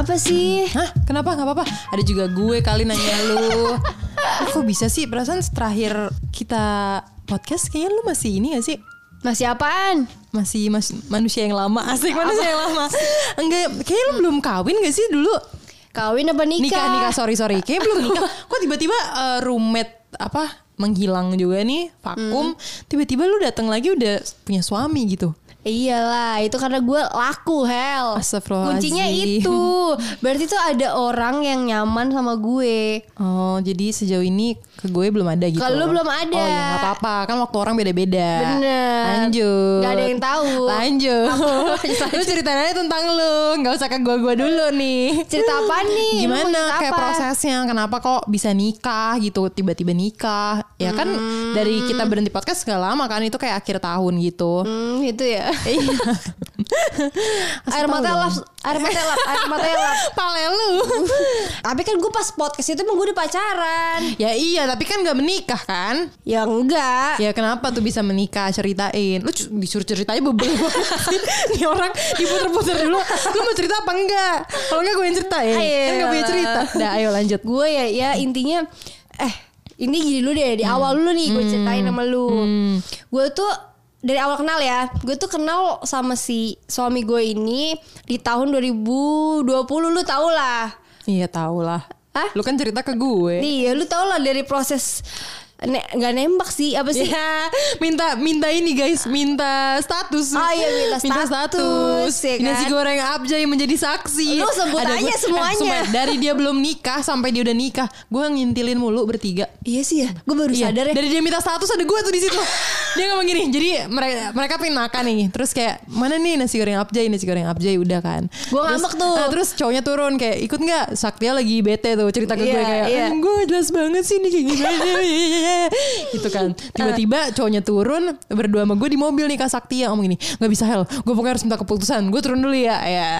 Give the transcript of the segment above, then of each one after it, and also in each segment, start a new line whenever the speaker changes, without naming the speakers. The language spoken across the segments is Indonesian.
Kenapa sih?
Hah? Kenapa? Gak apa-apa. Ada juga gue kali nanya lu. Kok bisa sih? Perasaan terakhir kita podcast kayaknya lu masih ini gak sih?
Masih apaan?
Masih mas manusia yang lama. Asik manusia yang lama. Enggak, kayaknya lu belum kawin gak sih dulu?
Kawin apa nikah?
Nikah, nikah, sorry, sorry. Kayaknya belum nikah. Kok tiba-tiba eh, roommate apa menghilang juga nih vakum tiba-tiba lu datang lagi udah punya suami gitu
Iyalah, itu karena gue laku hell. Kuncinya itu. Berarti tuh ada orang yang nyaman sama gue.
oh jadi sejauh ini ke gue belum ada gitu
Kalau lu belum ada.
oh ya apa-apa kan waktu orang beda-beda
Bener.
lanjut
Gak ada yang tahu.
lanjut lu ceritain aja tentang lu nggak usah ke gue-gue dulu nih
Cerita apa nih?
Gimana kayak
apa?
prosesnya kenapa kok bisa nikah gitu tiba-tiba nikah ya kan
Hmm.
dari kita berhenti podcast gak lama kan itu kayak akhir tahun gitu
Hmm, gitu ya.
Iya.
air mata lap, air mata lap, air mata lap.
Pale lu.
Tapi kan gue pas podcast itu emang gue udah pacaran.
ya iya, tapi kan gak menikah kan?
Ya enggak.
Ya kenapa tuh bisa menikah? Ceritain. Lu disuruh ceritanya beberapa Nih orang diputer-puter dulu. Lu mau cerita apa enggak? Kalau enggak gue yang ceritain.
Ayo.
Kan gak punya cerita. Dah ayo lanjut.
Gue ya ya intinya eh ini gini dulu deh di awal dulu nih gue ceritain sama lu. Gue tuh dari awal kenal ya, gue tuh kenal sama si suami gue ini di tahun 2020 lu tau lah.
Iya tau lah.
Hah?
Lu kan cerita ke gue.
Iya, lu tau lah dari proses ne nggak nembak sih apa sih?
Iya, minta minta ini guys, minta status.
Oh iya, minta status, ya kan?
Nasi goreng Abjay menjadi saksi.
Lu sebut aja
gue-
semuanya.
sumpah, dari dia belum nikah sampai dia udah nikah, gue ngintilin mulu bertiga.
Iya sih ya, gue baru
Iya,
sadar ya.
Dari dia minta status ada gue tuh di situ. dia ngomong gini, jadi mereka mereka pengen makan nih. Terus kayak mana nih nasi goreng Abjay, nasi goreng Abjay udah kan.
Gua
Terus-
ngambek tuh.
ah, terus cowoknya turun kayak ikut nggak? Saktia lagi bete tuh cerita ke gue
Iya,
kayak,
iya.
gue jelas banget sih nih kayak gimana. gitu kan. Tiba-tiba cowoknya turun berdua sama gue di mobil nih Kak Saktia ngomong gini, nggak bisa hell, gue pokoknya harus minta keputusan. Gue turun dulu ya. Ya,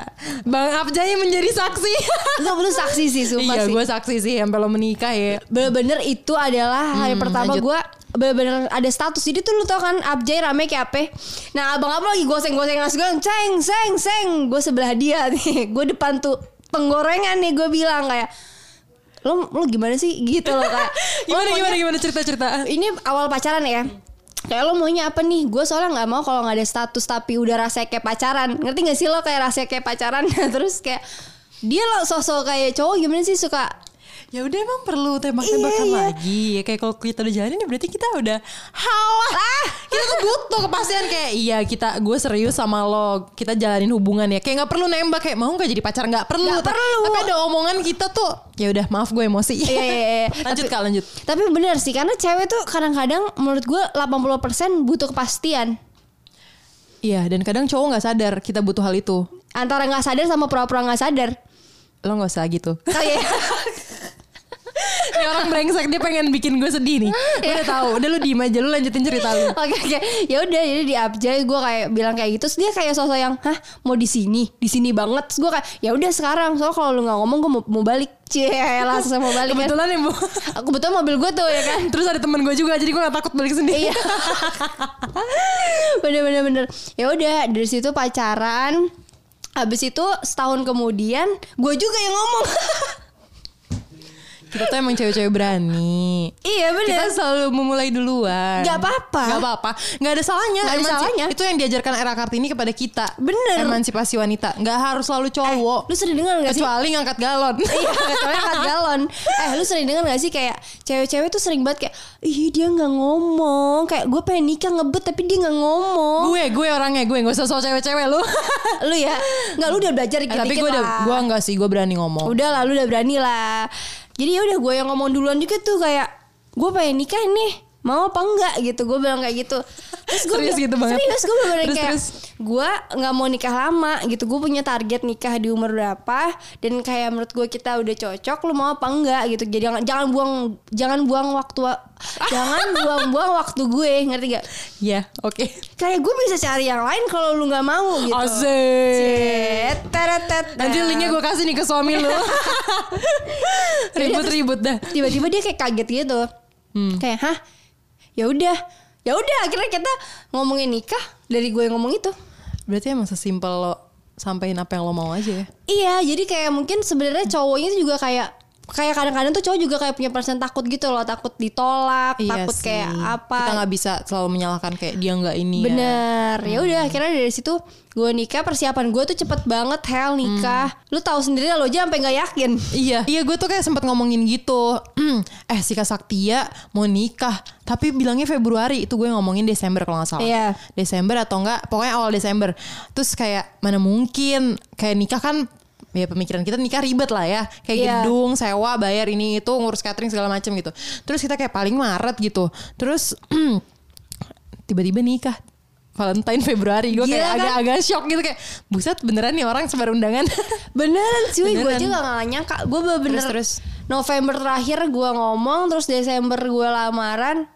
Bang Abjay menjadi saksi.
Lu, lu saksi sih, sumpah
iya,
sih.
gue saksi sih sampai lo menikah ya.
Bener-bener itu adalah hari pertama gue bener-bener ada status jadi tuh lu tau kan Abjay rame kayak apa nah abang-abang lagi goseng-goseng nasi goreng ceng seng seng gue sebelah dia nih gue depan tuh penggorengan nih gue bilang kayak lo lo gimana sih gitu loh lo
Gimana
maunya-
gimana gimana cerita-cerita.
ini awal pacaran ya Kayak lo maunya apa nih? Gue soalnya nggak mau kalau nggak ada status tapi udah rasanya kayak pacaran. Ngerti gak sih lo kayak rasanya kayak pacaran? Terus kayak dia lo sosok kayak cowok gimana sih suka
Ya udah emang perlu tembak-tembakan
Iya, iya.
lagi. Ya kayak kalau kita udah jalanin ya berarti kita udah halah. Ah, kita tuh butuh kepastian kayak iya kita gue serius sama lo. Kita jalanin hubungan ya. Kayak nggak perlu nembak kayak mau nggak jadi pacar nggak perlu. Ta-
perlu.
Tapi ada omongan kita tuh ya udah maaf gue emosi.
Iya, iya, iya.
lanjut kak lanjut.
Tapi bener sih karena cewek tuh kadang-kadang menurut gue 80% butuh kepastian.
Iya dan kadang cowok nggak sadar kita butuh hal itu.
Antara nggak sadar sama pura-pura nggak sadar.
Lo nggak usah gitu.
Oh, iya.
Ini orang brengsek dia pengen bikin gue sedih nih. Gue udah tahu. Udah lu diem aja lu lanjutin cerita lu.
Oke oke. Ya udah jadi di Abjay gue kayak bilang kayak gitu. Terus dia kayak sosok yang, "Hah, mau di sini? Di sini banget." Terus gue kayak, "Ya udah sekarang." Soalnya kalau lu nggak ngomong gue mau, mau balik. Cie, langsung mau balik kan.
Kebetulan ya bu.
Aku betul mobil gue tuh ya kan.
Terus ada teman gue juga jadi gue gak takut balik sendiri.
Iya. bener bener bener. Ya udah dari situ pacaran. Habis itu setahun kemudian gue juga yang ngomong.
Kita tuh emang cewek-cewek berani.
iya bener.
Kita selalu memulai duluan.
Gak apa-apa.
Gak apa-apa. Gak ada salahnya.
Nggak ada
Emansi-
salahnya.
Itu yang diajarkan era Kartini kepada kita.
Bener.
Emansipasi wanita. Gak harus selalu cowok.
Lu sering dengar gak sih?
Kecuali ngangkat galon.
iya kecuali angkat galon Eh lu sering denger gak sih Kayak cewek-cewek tuh sering banget kayak Ih dia gak ngomong Kayak gue pengen nikah ngebet Tapi dia gak ngomong
gue, gue orangnya. Gue gak usah soal cewek-cewek lu.
Lu ya Nggak lu udah belajar
Eh,
dikit-dikit
tapi gue udah, gue enggak sih. Gue berani ngomong.
Udah lah lu udah berani lah Jadi ya udah gue yang ngomong duluan juga tuh Kayak Gue pengen nikah nih Mau apa enggak gitu Gue bilang kayak gitu Terus gue
Serius
bilang-
gitu banget?
Serius gue bener
Terus,
kayak
terus?
Gue gak mau nikah lama gitu Gue punya target nikah di umur berapa Dan kayak menurut gue kita udah cocok Lu mau apa enggak gitu Jadi jangan, jangan buang Jangan buang waktu Jangan buang-buang waktu gue Ngerti gak?
Ya, oke.
Kayak gue bisa cari yang lain Kalau lu gak mau gitu
Asik.
Cet, teret, tet,
Nanti
tet.
linknya gue kasih nih ke suami lu. Ribut-ribut dah.
tiba-tiba dia kayak kaget gitu
Hmm.
kayak hah ya udah ya udah akhirnya kita ngomongin nikah dari gue yang ngomong itu
Berarti emang sesimpel lo sampein apa yang lo mau aja ya.
Iya, jadi kayak mungkin sebenarnya cowoknya juga kayak kayak kadang-kadang tuh cowok juga kayak punya perasaan takut gitu loh, takut ditolak, takut
Iya sih.
kayak apa.
Kita nggak bisa selalu menyalahkan kayak dia nggak ini ya.
Bener, ya udah akhirnya dari situ gue nikah persiapan gue tuh cepet banget hell nikah. Lu tahu sendiri lo aja sampai nggak yakin.
Iya, iya gue tuh kayak sempat ngomongin gitu. eh si Kak Saktia mau nikah, tapi bilangnya Februari. Itu gue ngomongin Desember kalau nggak salah.
Iya.
Desember atau enggak, pokoknya awal Desember. Terus kayak mana mungkin kayak nikah kan ya pemikiran kita nikah ribet lah ya kayak
Iya.
gedung sewa bayar ini itu ngurus catering segala macam gitu terus kita kayak paling Maret gitu terus tiba-tiba nikah Valentine Februari gue kayak
kan?
agak-agak shock gitu kayak buset beneran nih orang sebar undangan
Beneran sih, gue aja gak, gak nyangka. Gue bener-bener
Terus, terus.
November terakhir gue ngomong, terus Desember gue lamaran,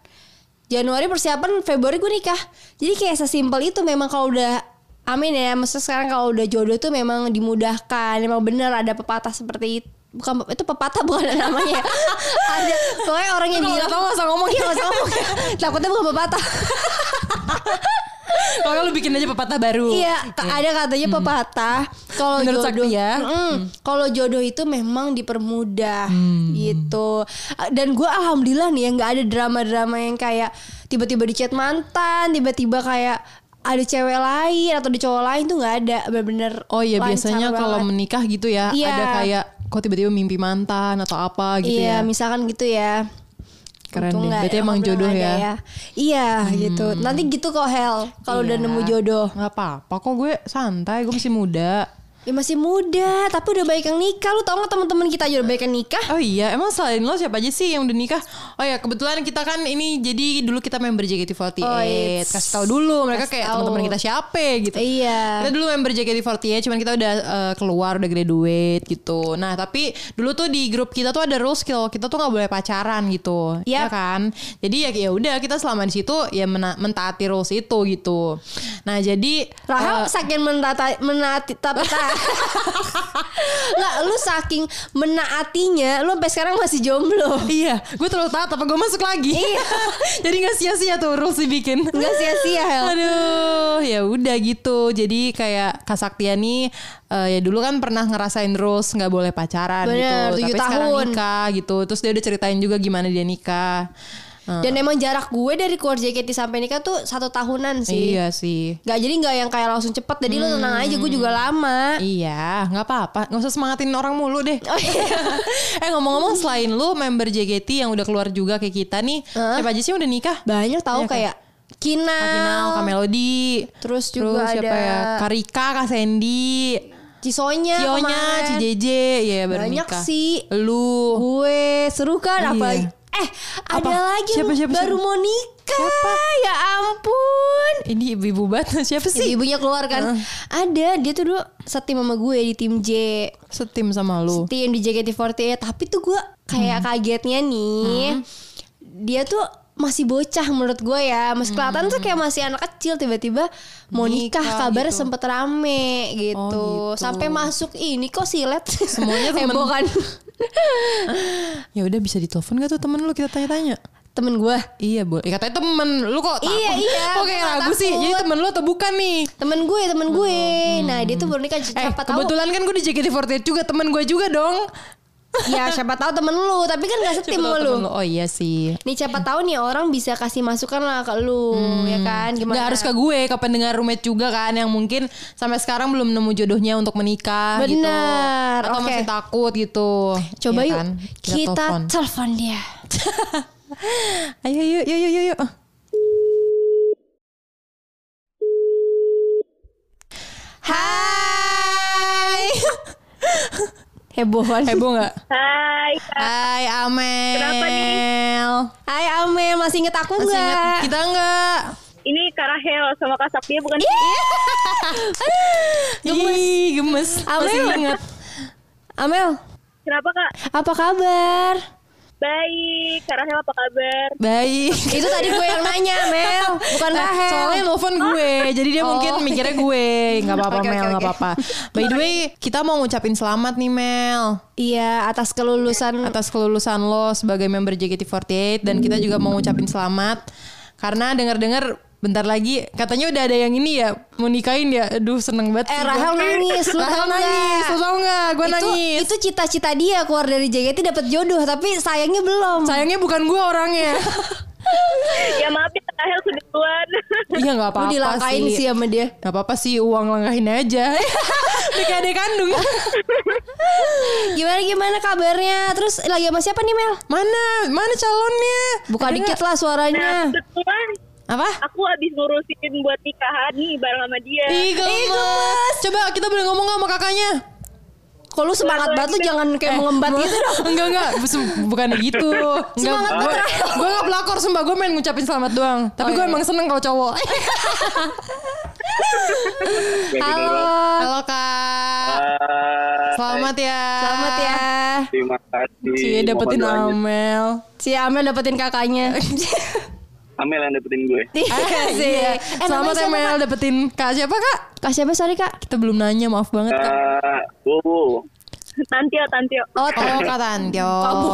Januari persiapan, Februari gue nikah. Jadi kayak sesimpel itu memang kalau udah Amin ya, maksudnya sekarang kalau udah jodoh tuh memang dimudahkan, memang bener ada pepatah seperti itu. Bukan itu pepatah bukan ada namanya. ya. ada pokoknya orang yang
Kalau
bilang
tahu nggak usah ngomong.
Iya nggak usah ngomong. Takutnya bukan pepatah.
kalau lu bikin aja pepatah baru
Iya, ka- ada katanya pepatah kalau
Menurut
jodoh,
Sakti ya.
Mm-mm. kalau jodoh itu memang dipermudah
Hmm.
gitu. Dan gue alhamdulillah nih ya nggak ada drama-drama yang kayak tiba-tiba di chat mantan, tiba-tiba kayak ada cewek lain atau di cowok lain tuh nggak ada bener-bener.
Oh iya biasanya kalau menikah gitu ya
Iya.
ada kayak kok tiba-tiba mimpi mantan atau apa gitu
iya,
ya.
misalkan gitu ya.
Keren
Untung
deh. Berarti emang jodoh ya.
ada Iya gitu. Nanti gitu kok Hel kalau udah
Iya.
nemu jodoh.
Nggak apa-apa kok gue santai, gue masih muda.
Ya masih muda, tapi udah baik yang nikah. Lu tau gak teman-teman kita aja udah baik yang nikah?
Oh iya, emang selain lo siapa aja sih yang udah nikah? Oh ya, kebetulan kita kan ini jadi dulu kita member JKT48.
Oh, it's-
Kasih tahu dulu mereka
Kasih
kayak teman-teman kita siapa gitu.
Iya.
Kita dulu member JKT48, cuman kita udah eh, keluar, udah graduate gitu. Nah, tapi dulu tuh di grup kita tuh ada rules kalau kita tuh nggak boleh pacaran gitu, ya
Yap.
kan? Jadi ya ya udah kita selama di situ ya mena- mentaati rules itu gitu. Nah, jadi
Rahel
eh,
saking menata, menati tapi Nggak, lu saking menaatinya, lu sampai sekarang masih jomblo.
Iya, gue terlalu taat apa gue masuk lagi.
Iya.
Jadi nggak sia-sia tuh rules dibikin.
Nggak sia-sia, Hel.
Aduh, ya udah gitu. Jadi kayak Kak Saktia nih eh, ya dulu kan pernah ngerasain rules nggak boleh pacaran
Bener,
gitu. Tapi sekarang
tahun.
nikah gitu. Terus dia udah ceritain juga gimana dia nikah.
Dan emang jarak gue dari keluar JKT sampai nikah tuh satu tahunan sih.
Iya sih.
Gak jadi nggak yang kayak langsung cepet. Jadi lu tenang aja, gue juga lama.
Iya, nggak apa-apa. Nggak usah semangatin orang mulu deh.
Oh, iya.
eh ngomong-ngomong, selain lu member JKT yang udah keluar juga kayak kita nih,
Hah?
siapa aja sih udah nikah?
Banyak tahu
Iya kan?
kayak Kinal.
Kak Kinal, Melody,
Terus juga
siapa
ada
ya? Karika, Kak Sandy,
Cisonya
Cionya. Cijeje, ya baru
Banyak
nikah.
sih.
Lu.
Gue seru kan
Iya.
apalagi Eh
Apa?
ada lagi
Siapa, siapa,
baru
siapa?
mau nikah Ya ampun
Ini ibu-ibu banget siapa sih?
Ibu-ibunya keluar kan Ada dia tuh dulu setim sama gue di tim J
Setim sama lu.
Tim di JKT48 Tapi tuh gue kayak
Hmm.
kagetnya nih Dia tuh masih bocah menurut gue ya Mas kelihatan tuh kayak masih anak kecil Tiba-tiba mau nikah,
Nikah
kabar
gitu.
sempet rame gitu.
Oh, gitu.
Sampai masuk ini kok silet
Semuanya temen.
Heboh kan
Ya udah bisa ditelepon gak tuh temen lu kita tanya-tanya.
Temen gue
Iya boleh. Ya, katanya temen lu kok takut?
Iya, iya,
Kok kayak ragu sih?
takut.
Jadi temen lu atau bukan nih?
Temen gue, temen gue. Nah dia tuh baru nikah
Eh
siapa tahu.
kebetulan kan gue di JKT48 juga temen gue juga dong.
Ya siapa tahu temen lu, tapi kan gak setim sama lu.
Oh iya sih.
Nih siapa tahu nih orang bisa kasih masukan lah ke lu, ya kan? Gimana?
Gak harus ke gue, ke pendengar roommate juga kan yang mungkin sampai sekarang belum nemu jodohnya untuk menikah gitu.
Benar,
Atau
oke.
masih takut gitu.
Coba
Ya
yuk
kan?
kita,
telepon.
telepon dia.
Ayo yuk yuk yuk yuk. yuk. Hai.
Heboh kan?
Heboh nggak?
Hai, Kak.
Hai Amel.
Kenapa
Hai Amel, masih inget aku
Masih ingat
nggak?
kita nggak?
ini Kak Rahel sama Kak Saktia bukan?
Ih, gemes. Masih
Amel.
ingat.
Amel,
Kenapa Kak?
apa kabar?
Baik, Kak Rahel apa kabar?
Baik.
Itu tadi gue yang nanya, Mel, bukan
Nah,
Rahel.
soalnya nelfon gue, jadi dia
Oh.
mungkin mikirnya gue. Nggak apa-apa
Oke,
Mel, nggak
oke.
apa-apa. By the way, kita mau ngucapin selamat nih Mel
Iya, atas kelulusan
atas kelulusan lo sebagai member JKT48 dan kita juga mau ngucapin selamat karena dengar-dengar bentar lagi katanya udah ada yang ini ya mau nikahin ya. Aduh seneng banget.
Eh
sih gua.
Rahel nangis, lu
Rahel
tau
nangis,
nggak?
lu tau gak? Gue
itu,
nangis.
Itu cita-cita dia keluar dari JKT dapat jodoh, tapi sayangnya belum.
Sayangnya bukan gue orangnya.
ya maaf ya Rahel sudah duluan.
iya nggak
Lu
apa-apa
dilangkain
sih.
sih sama dia.
Gak apa-apa sih uang langkahin aja. Kayak adik kandung.
Gimana gimana kabarnya? Terus lagi sama siapa nih Mel?
Mana? Mana calonnya?
Buka
Ada
dikit lah
Nah,
suaranya.
kebetulan
Apa?
aku habis ngurusin buat nikahan nih bareng sama dia.
Ih gemes. Coba kita boleh ngomong gak sama kakaknya?
Kok lu semangat banget tuh jangan kayak mengembat
gua-
gitu dong.
Enggak enggak, bukan gitu. Enggak,
Semangat
gue
banget,
gue gak pelakor sumpah gue main ngucapin selamat doang. Tapi
Oh,
gue
iya.
emang seneng kalau cowok.
Halo.
Halo kak, selamat ya.
Selamat ya.
Terima kasih.
Cie dapetin. Amel.
Si Amel dapetin kakaknya.
Amel yang dapetin gue.
Iya sih.
Iya.
Eh,
Selamat Amel
Kak?
dapetin kak siapa kak?
Kak siapa sorry kak?
Kita belum nanya maaf banget kak.
Ah, Bowo.
Tantio, Tantio.
Oh,
Oh kak Tantio.
Kamu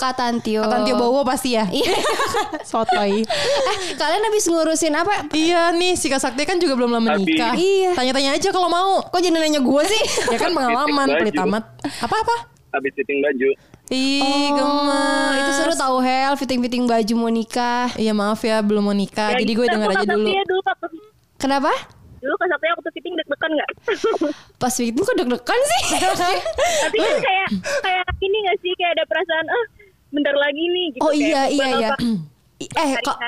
Kak Tantio.
Kak Tantio Bowo pasti ya.
Iya.
Sotoy.
eh, kalian habis ngurusin apa?
Iya nih si Kak Sakti kan juga belum lama nikah.
Iya.
Tanya-tanya aja kalau mau.
Kok jadi nanya gue sih?
Ya kan pengalaman pelit amat. Apa-apa?
Habis fitting baju.
Ih gemes.
itu seru tahu Hel, fitting-fitting baju mau nikah.
Iya maaf ya belum mau nikah.
Ya,
Jadi gue denger aja dulu.
Ya dulu waktu
Kenapa?
dulu ke Sakti aku tuh fitting deg-degan nggak?
Pas fitting kok deg-degan sih?
Tapi kan kayak kayak ini nggak sih kayak ada perasaan ah bentar lagi nih gitu.
oh
kayak
iya iya iya.
pas
Eh kok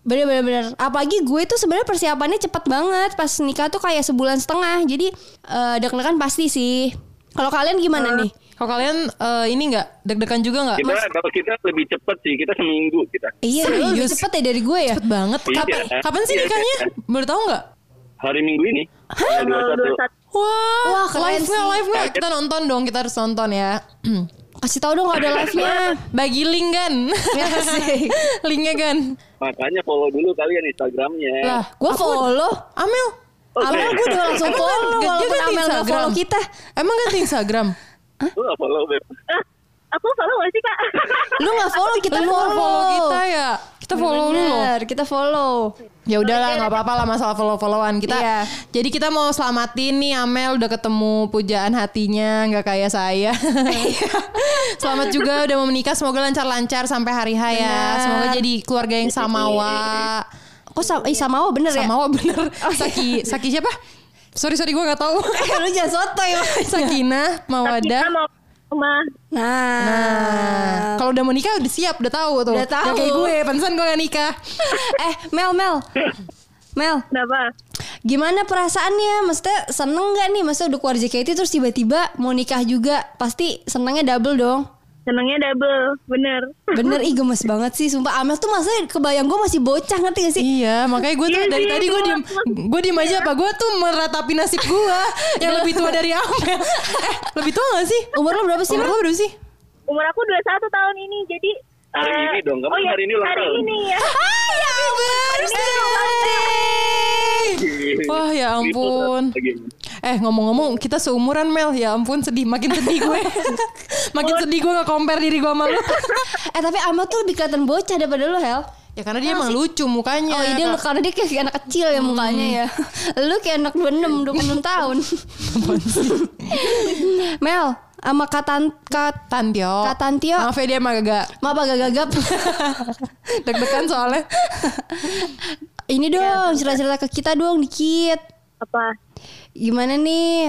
bener bener bener. Apalagi gue tuh sebenarnya persiapannya cepat banget. Pas nikah tuh kayak sebulan setengah. Jadi eh, deg-degan pasti sih. Kalau kalian gimana nih?
Kalau kalian eh, ini nggak deg-degan juga nggak?
Kita kalau kita lebih cepet sih. Kita seminggu kita.
Iya, lu lebih
Serius?
cepet ya dari gue ya.
Cepet banget.
Iya.
Kapan, kapan sih
Iya,
nikahnya?
iya.
Boleh tahu nggak?
Hari Minggu ini. Tanggal 21.
21.
Wah,
Wah, keren
live nggak? Live nggak? Kita nonton dong. Kita harus nonton ya.
Kasih tahu dong kalau ada live-nya.
Bagi link kan?
Ya sih.
Linknya kan?
Makanya follow dulu kalian Instagramnya.
Lah,
Gue follow.
Amel.
Oke.
Amel gue udah langsung follow
dia ganti
Amel
Instagram?
follow kita.
Emang ganti Instagram?
Lu gak follow Beb.
Aku follow gak sih kak?
Lu gak follow kita
Lu
follow.
follow kita ya? Kita follow lu loh.
Bener, kita follow.
Ya udahlah nggak apa-apa lah masalah follow-followan kita.
Iya.
Jadi kita mau selamatin nih Amel udah ketemu pujaan hatinya nggak kayak saya. Selamat juga udah mau menikah semoga lancar-lancar sampai hari H ya. Semoga jadi keluarga yang samawa.
Kok sama, ih, sama oh bener ya?
Samawa bener. Saki Saki siapa? Sorry sorry gue nggak tahu.
Eh, lu jangan sotoy.
Sakinah, Mawadah.
mau rumah.
Nah.
Nah, kalau udah mau nikah udah siap, udah tahu tuh.
Udah tahu.
Ya kayak gue, pantesan gue gak nikah.
eh, Mel, Mel. Mel,
Kenapa?
gimana perasaannya? Maksudnya seneng gak nih? Maksudnya udah keluar JKT terus tiba-tiba mau nikah juga. Pasti senengnya double dong.
Senengnya double, bener.
Bener, ih gemes banget sih. Sumpah Amel tuh maksudnya kebayang gue masih bocah ngerti gak sih?
Iya, makanya gue tuh
Iya
dari
sih,
tadi gue diem, gue diem aja apa? Gue tuh meratapi nasib gue yang lebih tua dari Amel. Eh, lebih tua gak sih?
Umur lo berapa sih,
Umur lo berapa sih?
Umur aku 21 tahun ini, jadi
Hari
eh,
ini dong, kamu
oh ya,
hari ini ulang
hari
tahun.
ini ya.
Happy birthday! Wah ya ampun. Eh ngomong-ngomong kita seumuran Mel ya ampun sedih makin sedih gue makin sedih gue nggak compare diri gue sama lu
Eh tapi Amel tuh lebih kelihatan bocah daripada lu, Hel.
ya karena dia emang lucu mukanya
Oh iya dia karena dia kayak anak kecil ya mukanya ya. Lu kayak anak 26, 26 tahun. Mel, sama Katan Kat
Tantio
Kak Tantio.
maaf ya dia emang agak
Maaf agak gagap.
deg-degan soalnya
Ini dong, cerita-cerita ke kita dong dikit.
Apa?
Gimana nih?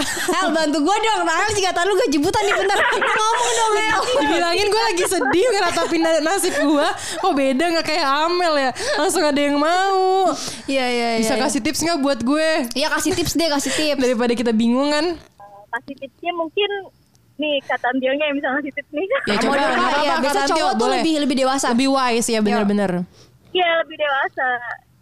Hel bantu gue dong. Nah sih kata lu gak jebutan nih bentar Ngomong dong Hel
dibilangin gue lagi sedih ngeratapin na- nasib gue kok beda nggak kayak Amel ya? Langsung ada yang mau.
Iya iya iya
bisa
iya.
kasih tips nggak buat gue?
Iya kasih tips deh kasih tips.
Daripada kita bingung kan?
Kasih tipsnya mungkin nih kata Antionya yang bisa ngasih tips nih.
Ya, coba,
Kak,
apa-apa,
ya, Biasa cowok tuh
boleh.
lebih lebih dewasa.
Lebih wise ya bener-bener.
Iya lebih dewasa.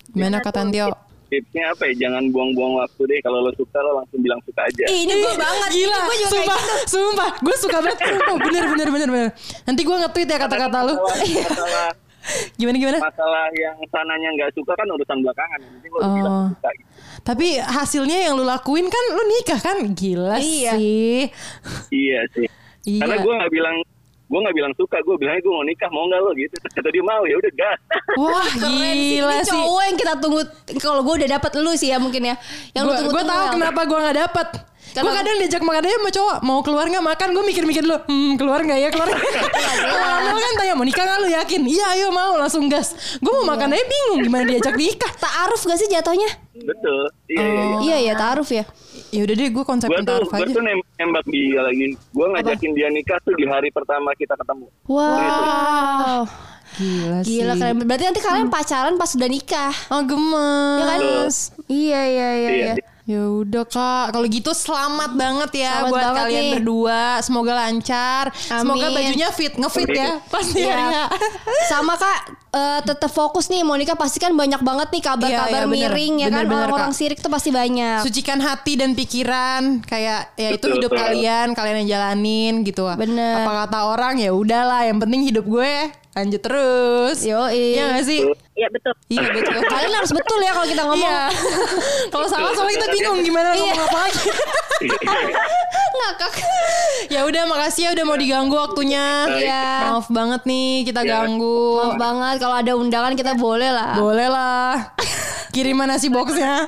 gimana kata Tantio
Tipsnya apa ya? Jangan buang-buang waktu deh. Kalau lo suka lo langsung bilang suka aja.
Ih, Ini gue banget
Gila,
gue juga
sumpah,
kayak gitu
sumpah, gue suka banget, sumpah, bener, bener, bener, bener. Nanti gue nge-tweet ya kata-kata lu.
Masalah, masalah,
Gimana, gimana?
masalah yang sananya nggak suka kan urusan belakangan. Penting lo
Oh.
bilang suka. Gitu.
Tapi hasilnya yang lu lakuin kan lu nikah kan? Gila
Iya.
sih.
Iya sih.
Iya.
Karena gue nggak bilang gue nggak bilang suka gue bilangnya gue mau nikah mau nggak lo gitu kata dia mau ya udah gas
Wah
Keren sih.
gila
Ini
sih.
cowok yang kita tunggu kalau gue udah dapat lu sih ya mungkin ya. Yang lu
Gue
tunggu
gue tahu kenapa gue nggak dapet. Gue kadang diajak makan aja sama cowok Mau keluar gak makan Gue mikir-mikir dulu Hmm keluar gak ya keluar Lama kan tanya Mau nikah gak lu yakin Iya ayo mau langsung gas Gue mau makan aja bingung Gimana diajak nikah
Taaruf gak sih jatuhnya?
betul iya iya iya
Iya ya taaruf ya.
Ya udah deh gue konsep
gue tuh gue tuh nem- nembak dia lagi gue ngajakin dia nikah tuh di hari pertama kita ketemu
Wow.
Gila,
Gila
sih
keren. Berarti nanti kalian pacaran pas sudah nikah.
Oh gemes
Ya kan? Iya iya iya
Iya.
iya.
Ya udah kak, kalau gitu selamat banget ya
Selamat
buat
banget
kalian
nih.
berdua. Semoga lancar. Semoga
Amin.
bajunya fit, ngefit ya. Pasti
Iya.
ya.
Sama kak eh, tetap fokus nih Monica pasti kan banyak banget nih kabar-kabar
Iya, iya, bener.
miring ya kan
Bener, bener,
orang-orang sirik tuh pasti banyak.
Sucikan hati dan pikiran, kayak ya itu hidup
betul.
kalian, kalian yang jalanin gitu.
Bener.
Apa kata orang ya udahlah, yang penting hidup gue lanjut terus.
Yo,
Iya gak sih?
Iya betul.
Iya betul.
Kalian harus betul ya kalau kita ngomong.
Iya. Kalau salah soalnya kita bingung gimana
Iya.
ngomong apa lagi.
Ngakak.
ya udah makasih ya udah mau diganggu waktunya.
Iya.
Maaf banget nih kita
Iya.
ganggu.
Maaf banget kalau ada undangan kita boleh lah.
Boleh lah. Kiriman nasi boxnya.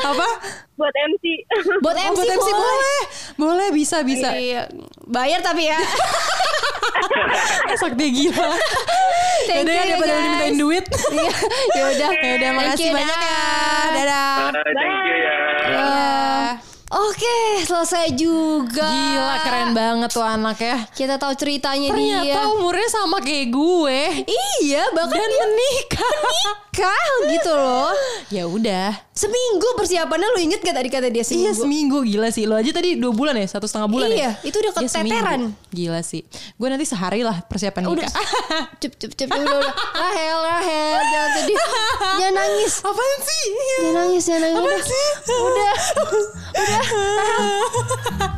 Apa?
Buat MC.
Buat
Oh,
MC,
buat MC
boleh.
boleh. Boleh bisa bisa.
Iya. Bayar tapi ya.
Sakti gila.
Thank
Yaudah ya
you,
daripada
guys.
dimintain duit.
Ya udah.
Ya udah makasih
you,
banyak ya.
dah.
Dadah.
Bye, thank you ya
Dadah.
Oke, selesai juga.
Gila keren banget tuh anak ya.
Kita tahu ceritanya
Ternyata
dia.
umurnya sama kayak gue.
Iya, bahkan
Dan
dia
menikah.
Nikah gitu loh.
ya udah.
Seminggu persiapannya lu inget gak tadi kata dia seminggu?
Iya seminggu gila sih. Lo aja tadi dua bulan ya, satu setengah bulan ya.
Iya, itu udah
Iya,
keteteran.
Gila sih. Gue nanti sehari lah persiapan
Udah,
nikah.
cep cep cep udah udah. Rahel Rahel jangan sedih, jangan nangis,
Apaan sih?
jangan nangis, jangan nangis.
Apaan
Udah,
sih?
udah, udah.